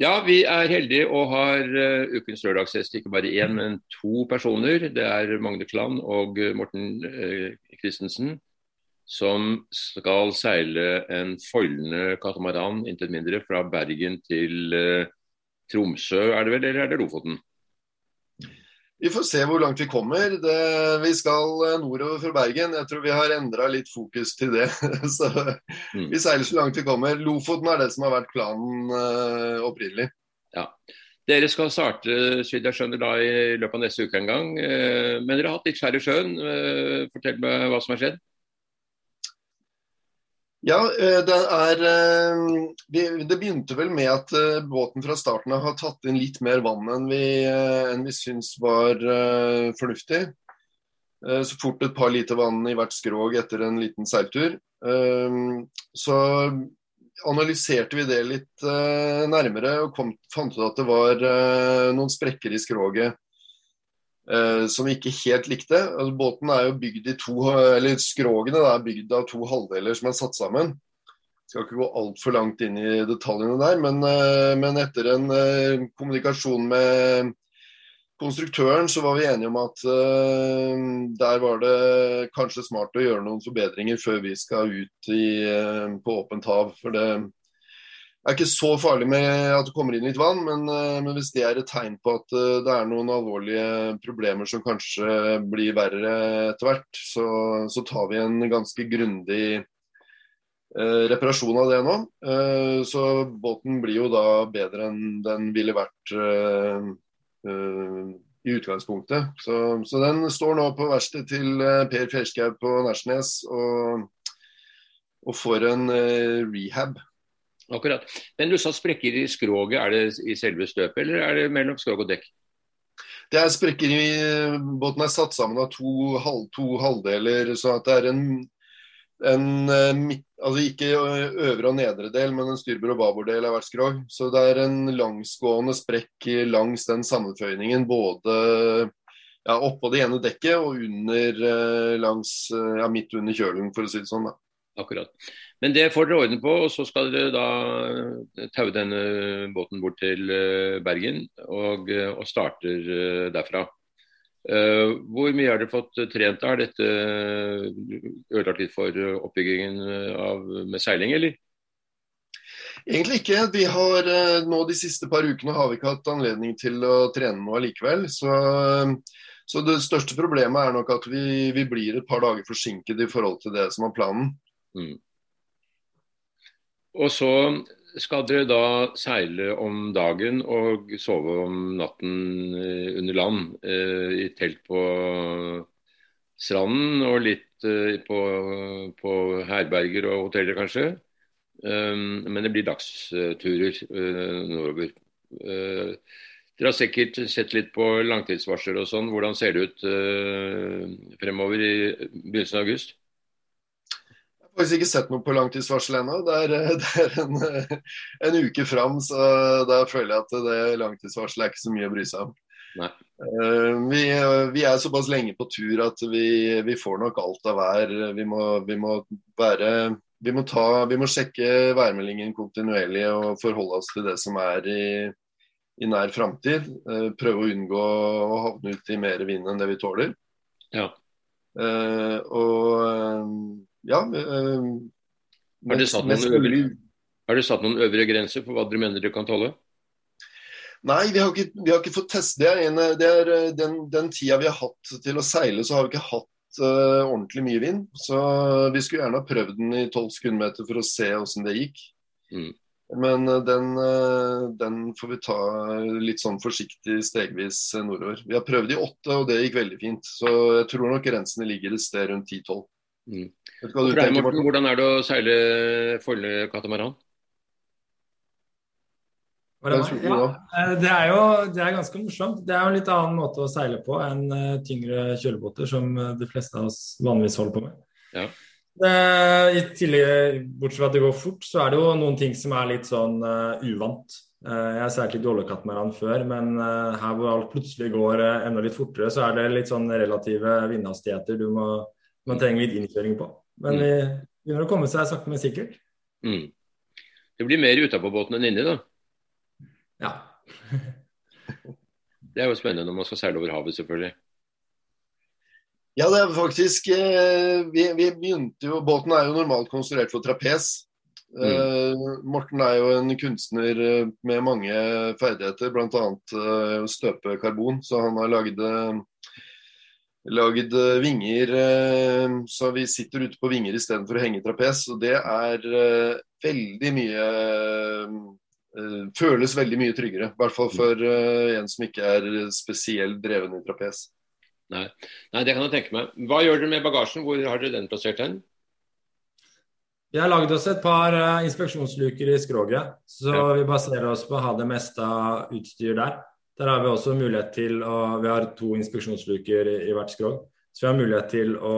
Ja, vi er heldige og har uh, ukens lørdagsgjest ikke bare én, men to personer. Det er Magne Klan og Morten Christensen som skal seile en foldende katamaran, intet mindre, fra Bergen til uh, Tromsø, er det vel, eller er det Lofoten? Vi får se hvor langt vi kommer. Det, vi skal eh, nordover fra Bergen. Jeg tror vi har endra litt fokus til det. Så mm. vi seiler så langt vi kommer. Lofoten er det som har vært planen uh, opprinnelig. Ja. Dere skal starte jeg skjønner, da, i løpet av neste uke en gang. Uh, men dere har hatt litt skjær i sjøen. Fortell meg hva som har skjedd. Ja, eh, det er eh, Det begynte vel med at eh, båten fra starten av har tatt inn litt mer vann enn vi, enn vi syns var fornuftig. Så fort et par liter vann i hvert skrog etter en liten seiltur. Så analyserte vi det litt nærmere og kom, fant ut at det var noen sprekker i skroget som vi ikke helt likte. Altså, båten er jo bygd i to, eller Skrogene er bygd av to halvdeler som er satt sammen. Jeg skal ikke gå altfor langt inn i detaljene der, men, eh, men etter en eh, kommunikasjon med konstruktøren så var vi enige om at der var det kanskje smart å gjøre noen forbedringer før vi skal ut i, på åpent hav. For det, det er ikke så farlig med at det kommer inn litt vann, men, eh, men, hvis det er et tegn på at eh, det er noen alvorlige problemer som kanskje blir verre etter hvert, så, så tar vi en ganske grundig eh, reparasjon av det nå. Så båten blir jo da bedre enn den ville vært i utgangspunktet. Så, så, den står nå på verkstedet til Per Ferskau på Nærsnes og, og får en rehab. Akkurat. Men du sa sprekker i skroget. Er det i selve støpet, eller er det mellom skrog og dekk? Det er sprekker i Båten er satt sammen av to, halv, to halvdeler, så at det er en, en eh, altså Ikke øvre og nedre del, men en styrbord og babord-del av hvert skrog. Så det er en langsgående sprekk langs den sammenføyningen, både ja, oppå det ene dekket og under eh, langs, ja, midt under kjølen, for å si det sånn. da. Akkurat. Men det får dere ordne på, og så skal dere da taue denne båten bort til eh, Bergen og, eh, og starter eh, derfra. Hvor mye har dere fått trent? Har dette ødelagt litt for oppbyggingen av, med seiling, eller? Egentlig ikke. Vi har nå De siste par ukene har vi ikke hatt anledning til å trene noe likevel. Så, så, det største problemet er nok at vi, vi, blir et par dager forsinket i forhold til det som var planen. Mm. Og så skal dere da seile om dagen og sove om natten eh, under land. Eh, I telt på stranden og litt eh, på, på herberger og hoteller, kanskje. Men det blir dagsturer nordover. Dere har sikkert sett litt på langtidsvarsler og sånn. Hvordan ser det ut fremover i begynnelsen av august? Faktisk ikke sett noe på langtidsvarsel ennå. Det er, det er en, en, uke fram, så da føler jeg at det langtidsvarselet er ikke så mye å bry seg om. Uh, vi, vi, er såpass lenge på tur at vi, vi får nok alt av vær. Vi må, vi må, være, vi må, ta, vi må sjekke værmeldingen kontinuerlig og forholde oss til det som er i, i nær framtid. Prøve å unngå å havne ut i mer vind enn det vi tåler. Ja. Og ja. øh, har du satt noen, øvre, har dere satt noen øvre grenser for hva dere mener dere kan tåle? Nei, vi har ikke, vi har ikke fått teste det. En, det er eh, den, den, tida vi har hatt til å seile, så har vi ikke hatt uh, ordentlig mye vind. Så vi skulle gjerne ha prøvd den i 12 sekundmeter for å se åssen det gikk. Mm. Men uh, den, uh, den, får vi ta litt sånn forsiktig stegvis nordover. Vi har prøvd i åtte, og det gikk veldig fint. Så jeg tror nok grensene ligger et sted rundt 10-12. Mm. Deg, Morten, hvordan er det å seile Folle katamaran? Ja, eh, det er jo det er ganske morsomt. Det er jo en litt annen måte å seile på enn eh, tyngre kjølebåter, som eh, de fleste av oss vanligvis holder på med. Ja. I tillegg, Bortsett fra at det går fort, så er det jo noen ting som er litt sånn uh, uvant. Uh, jeg har seilt litt oljekatamaran før, men uh, her hvor alt plutselig går enda litt fortere, så er det litt sånn relative vindhastigheter du må man trenger litt innkjøring på. Men mm. vi begynner å komme seg sakte, men sikkert. Mm. Det blir mer utapå båten enn inni, da? Ja. det er jo spennende når man skal seile over havet, selvfølgelig. Ja, det er faktisk eh, vi, vi, begynte jo Båten er jo normalt konstruert for trapes. Mm. Uh, Morten er jo en kunstner med mange ferdigheter, bl.a. Uh, støpe karbon. Så han har lagd lagd eh, vinger eh, så vi sitter ute på vinger istedenfor å henge i trapes. Og det er eh, veldig mye Føles veldig mye tryggere. I hvert fall for en som ikke er spesielt dreven i trapes. Nei. Nei, det kan jeg tenke meg. Hva gjør dere med bagasjen? Hvor har dere den plassert hen? Vi har lagd oss et par inspeksjonsluker i skroget, så ja. vi baserer oss på å ha det meste av utstyr der. Der har vi også mulighet til å Vi har to inspeksjonsluker i, hvert skrog. Så vi har mulighet til å,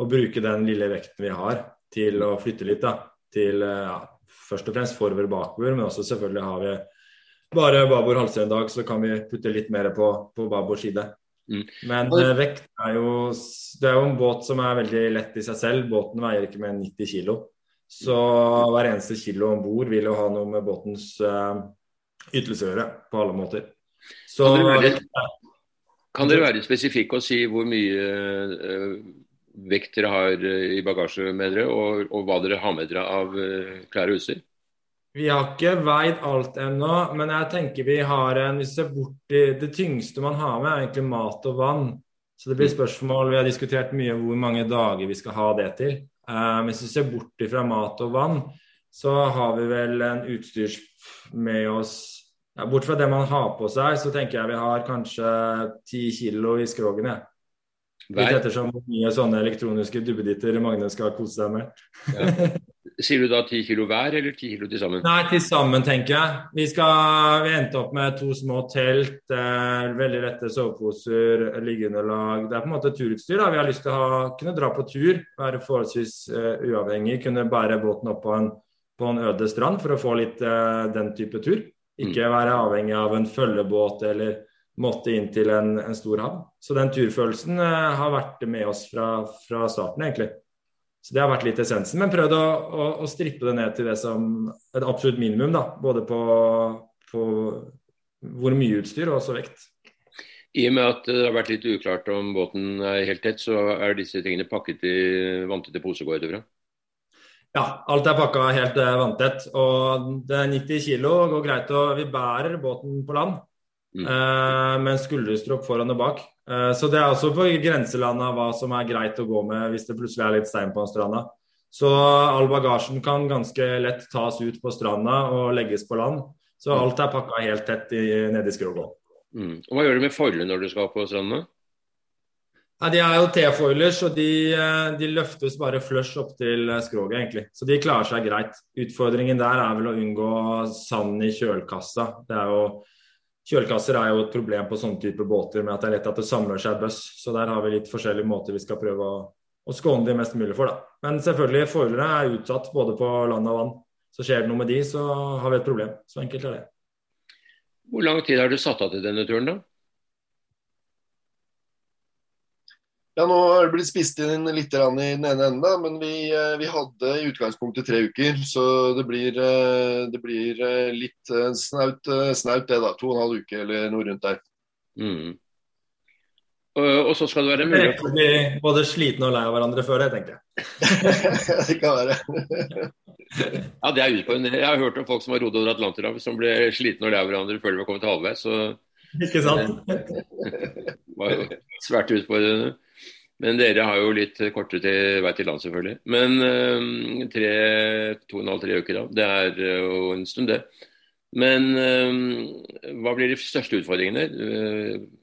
å, bruke den lille vekten vi har, til å flytte litt. da, til ja, Først og fremst forover bakover, men også selvfølgelig har vi bare babord dag, så kan vi putte litt mer på, på babord side. Mm. Men eh, vekt er jo Det er jo en båt som er veldig lett i seg selv. Båten veier ikke mer enn 90 kg. Så hver eneste kilo om bord vil jo ha noe med båtens uh, ytelse på alle måter. Så, kan, dere være, kan dere være spesifikke og si hvor mye uh, vekt dere har uh, i bagasje med dere, og, og, hva dere har med dere av uh, klær og utstyr? Vi har ikke veid alt ennå, men jeg tenker vi har en Hvis du ser bort i det tyngste man har med, er egentlig mat og vann. Så det blir mm. spørsmål Vi har diskutert mye hvor mange dager vi skal ha det til. Uh, hvis vi ser bort fra mat og vann, så har vi vel en utstyrs med oss ja, Bort fra det man har på seg, så tenker jeg vi har kanskje ti kilo i skrogen. Ja. Litt ettersom hvor mye sånne elektroniske duppeditter Magne skal kose seg med. Ja. Sier du da ti kilo hver, eller ti kilo til sammen? Nei, til sammen, tenker jeg. Vi, skal, vi endte opp med to små telt, eh, veldig lette soveposer, liggeunderlag. Det er på en måte turutstyr. da. Vi har lyst til å ha, kunne dra på tur, være forholdsvis eh, uavhengig. Kunne bære båten opp på en, på en øde strand for å få litt uh, den type tur. Ikke være avhengig av en følgebåt eller måtte inn til en, en stor havn. Så den turfølelsen uh, har vært med oss fra, fra, starten, egentlig. Så det har vært litt essensen. Men prøvd å, å, å, strippe det ned til det som et absolutt minimum, da. Både på, på hvor mye utstyr og også vekt. I og med at det har vært litt uklart om båten er helt tett, så er disse tingene pakket i vanntette posegårder går fra? Ja, alt er pakka helt uh, vanntett. Og det er 90 kg går greit. Og vi bærer båten på land mm. uh, med en skulderstrokk foran og bak. Uh, så det er også på grenselandet hva som er greit å gå med hvis det plutselig er litt stein på stranda. Så all bagasjen kan ganske lett tas ut på stranda og legges på land. Så mm. alt er pakka helt tett i, nede i skroget. Mm. Og Hva gjør du med foilene når du skal på stranda? Ja, De er jo T-foilers, og de, eh, de, løftes bare flush opp til eh, skroget, egentlig. Så de klarer seg greit. Utfordringen der er vel å unngå sand i kjølkassa. Er jo, kjølkasser er jo et problem på sånne type båter med at det er lett at det samler seg bøss. Så der har vi litt forskjellige måter vi skal prøve å, å skåne de mest mulig for. da. Men selvfølgelig, foilere er utsatt både på land og vann. Så skjer det noe med de, så har vi et problem. Så enkelt er det. Hvor lang tid har du satt av til denne turen, da? Ja, Nå har det blitt spist inn litt i den ene enden, men vi, eh, vi, hadde i utgangspunktet tre uker. Så det blir, eh, det blir eh, litt snaut, snaut, det, da. To og en halv uke eller noe rundt der. Mm. Og, og, så skal det være mulig å bli både slitne og lei av hverandre før det, tenker jeg. det kan være. ja, det er utfordrende. Jeg har hørt om folk som har rodd over Atlanterhavet som ble slitne og lei av hverandre før de var kommet halvveis. Så Ikke sant? det var jo svært utfordrende. Men dere har jo litt kortere til vei til land, selvfølgelig. Men uh, tre, to og en halv, tre uker, da. Det er uh, jo en stund, det. Men uh, hva blir de største utfordringene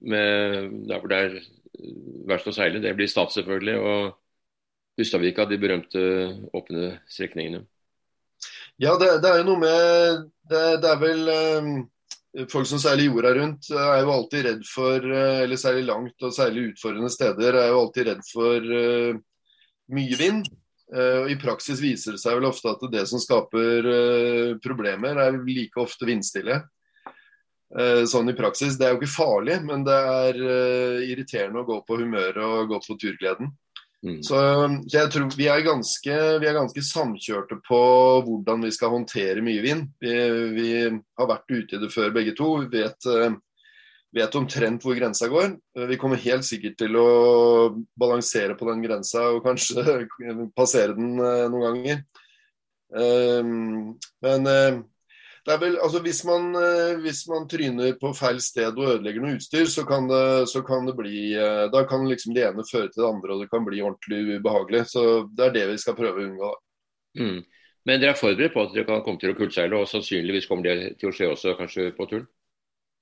med der hvor det er verst å seile? Det blir Stad, selvfølgelig, og Hustadvika, de berømte åpne strekningene. Ja, det, det, er jo noe med Det, det er vel folk som seiler jorda rundt, er jo alltid redd for eh, Eller særlig langt og særlig utfordrende steder, er jo alltid redd for uh, mye vind. Uh, og I praksis viser det seg vel ofte at det som skaper uh, problemer, er like ofte vindstille. sånn i praksis. Det er jo ikke farlig, men det er irriterende å gå på humøret og gå på turgleden. Mm. Så, så, jeg tror vi er, ganske, vi er, ganske, samkjørte på hvordan vi skal håndtere mye vind. Vi, vi har vært ute i det før begge to. Vi vet, eh, vet, omtrent hvor grensa går. Vi kommer helt sikkert til å balansere på den grensa og kanskje passere den eh, noen ganger. Men det er vel, altså hvis man, eh, hvis man, tryner på feil sted og ødelegger noe utstyr, så kan det, så kan det bli eh, Da kan liksom det ene føre til det andre, og det kan bli ordentlig ubehagelig. Så det er det vi skal prøve å unngå. Mm. Men dere er forberedt på at dere kan komme til å kullseile, og sannsynligvis kommer det til å skje også kanskje på turen?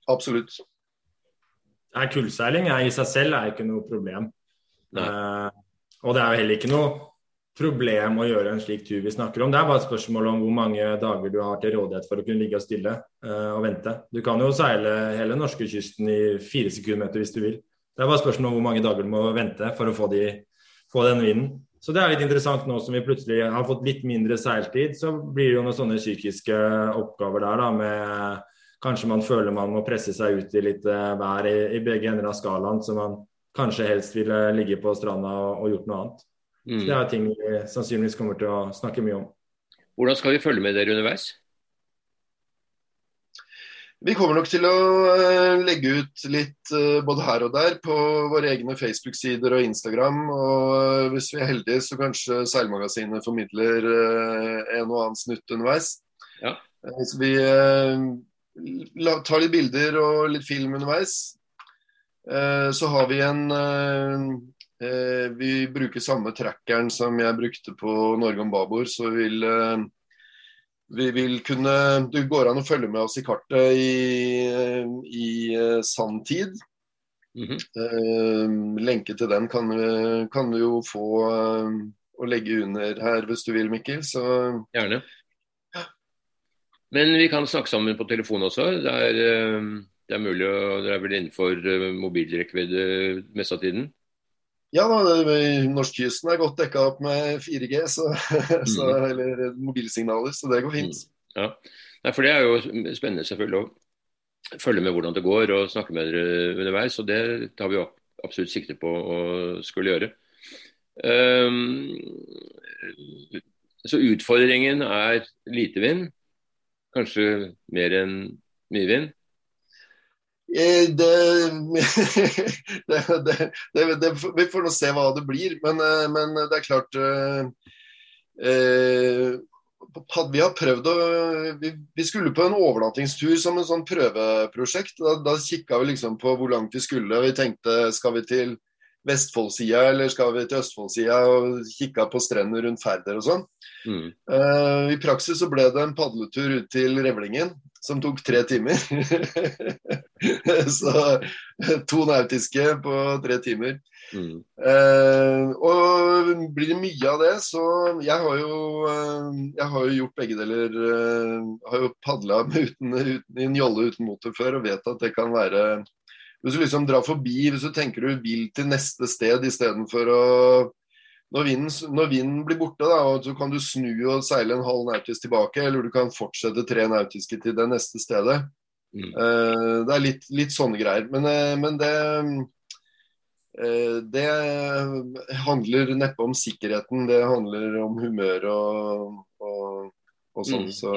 Absolutt. Kullseiling i seg selv er ikke noe problem. Uh, og det er jo heller ikke noe problem å gjøre en slik tur vi snakker om. Det er bare et spørsmål om hvor mange dager du har til rådighet for å kunne ligge og stille uh, og vente. Du kan jo seile hele norskekysten i fire sekundmeter hvis du vil. Det er bare et spørsmål om hvor mange dager du må vente for å få, de, få den vinden. Så det er litt interessant nå som vi plutselig har fått litt mindre seiltid, så blir det jo noen sånne psykiske oppgaver der da med Kanskje man føler man må presse seg ut i litt uh, vær i, i begge ender av skalaen, så man kanskje helst ville ligge på stranda og, og gjort noe annet. Mm. Så Det er ting vi sannsynligvis kommer til å snakke mye om. Hvordan skal vi følge med dere underveis? Vi kommer nok til å eh, legge ut litt eh, både her og der på våre egne Facebook-sider og Instagram. Og eh, hvis vi er heldige, så kanskje Seilmagasinet formidler en og annen snutt underveis. Ja. Så vi tar litt bilder og litt film underveis. Så har vi en vi bruker samme trackeren som jeg brukte på Norge om babord, så vi vil, eh, vi vil kunne Det går an å følge med oss i kartet i, i eh, sanntid. Mm -hmm. lenke til den kan, kan, du jo få å legge under her hvis du vil, Mikkel. Så Gjerne. Men vi kan snakke sammen på telefon også. Det er, det er mulig, og det er vel innenfor mobilrekkevidde mest av tiden? Ja, norskkysten er godt dekka opp med 4G, så, så, mm. eller mobilsignaler, så det går fint. Mm. Ja, Nei, for Det er jo spennende selvfølgelig å følge med hvordan det går og snakke med dere underveis. og Det tar vi absolutt sikte på å skulle gjøre. Um, så utfordringen er lite vind, kanskje mer enn mye vind. Eh, det, det, det, Vi får nå se hva det blir, men, eh, men det er klart eh, eh, Vi har prøvd å vi, vi, skulle på en overnattingstur som en sånn prøveprosjekt. Da, da kikka vi liksom på hvor langt vi skulle. Vi tenkte skal vi til Vestfoldsida eller skal vi til Østfoldsida og kikka på strender rundt Færder og sånn. Mm. Uh, I praksis så ble det en padletur ut til Revlingen som tok tre timer. så to nautiske på tre timer. Mm. Uh, og blir det mye av det, så Jeg har jo, uh, jeg har jo gjort begge deler. Uh, har jo padla i en jolle uten motor før og vet at det kan være Hvis du liksom drar forbi, hvis du tenker du vil til neste sted istedenfor å når vinden, når vinden, blir borte, da, så kan du snu og seile en halv nautisk tilbake, eller du kan fortsette tre nautiske til det neste stedet. Mm. Uh, det er litt, litt, sånne greier. Men, uh, men det uh, Det handler neppe om sikkerheten, det handler om humør og, og, og sånn. Mm. Så,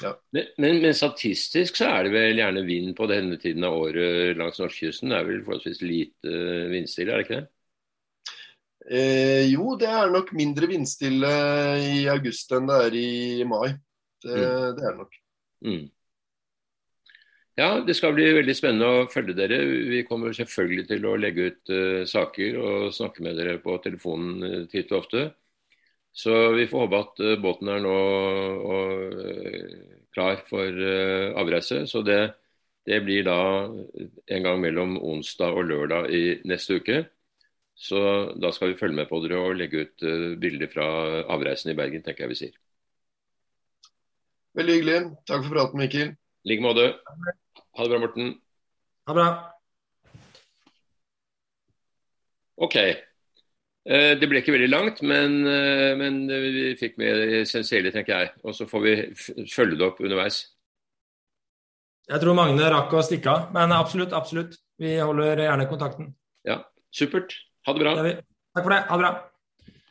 ja. men, men, men, statistisk så er det vel gjerne vind på denne tiden av året langs norskekysten? Det er vel forholdsvis lite vindstille, er det ikke det? Eh, jo, det er nok mindre vindstille i august enn det er i mai. Det, mm. det er det nok. Mm. Ja, det skal bli veldig spennende å følge dere. Vi kommer selvfølgelig til å legge ut uh, saker og snakke med dere på telefonen uh, titt og ofte. Så vi får håpe at uh, båten er nå og, klar for avreise. Så det, det blir da en gang mellom onsdag og lørdag i neste uke. Så da skal vi følge med på dere og legge ut uh, bilder fra avreisen i Bergen, tenker jeg vi sier. Veldig hyggelig. Takk for praten, Mikkel. I like måte. Ha det bra, Morten. Ha det bra. OK. Uh, det ble ikke veldig langt, men, uh, men vi fikk med det essensielle, tenker jeg. Og så får vi følge det opp underveis. Jeg tror Magne rakk å stikke av, men absolutt, absolutt. Vi holder gjerne kontakten. Ja, supert. Ha det bra. Takk for det. Ha det bra.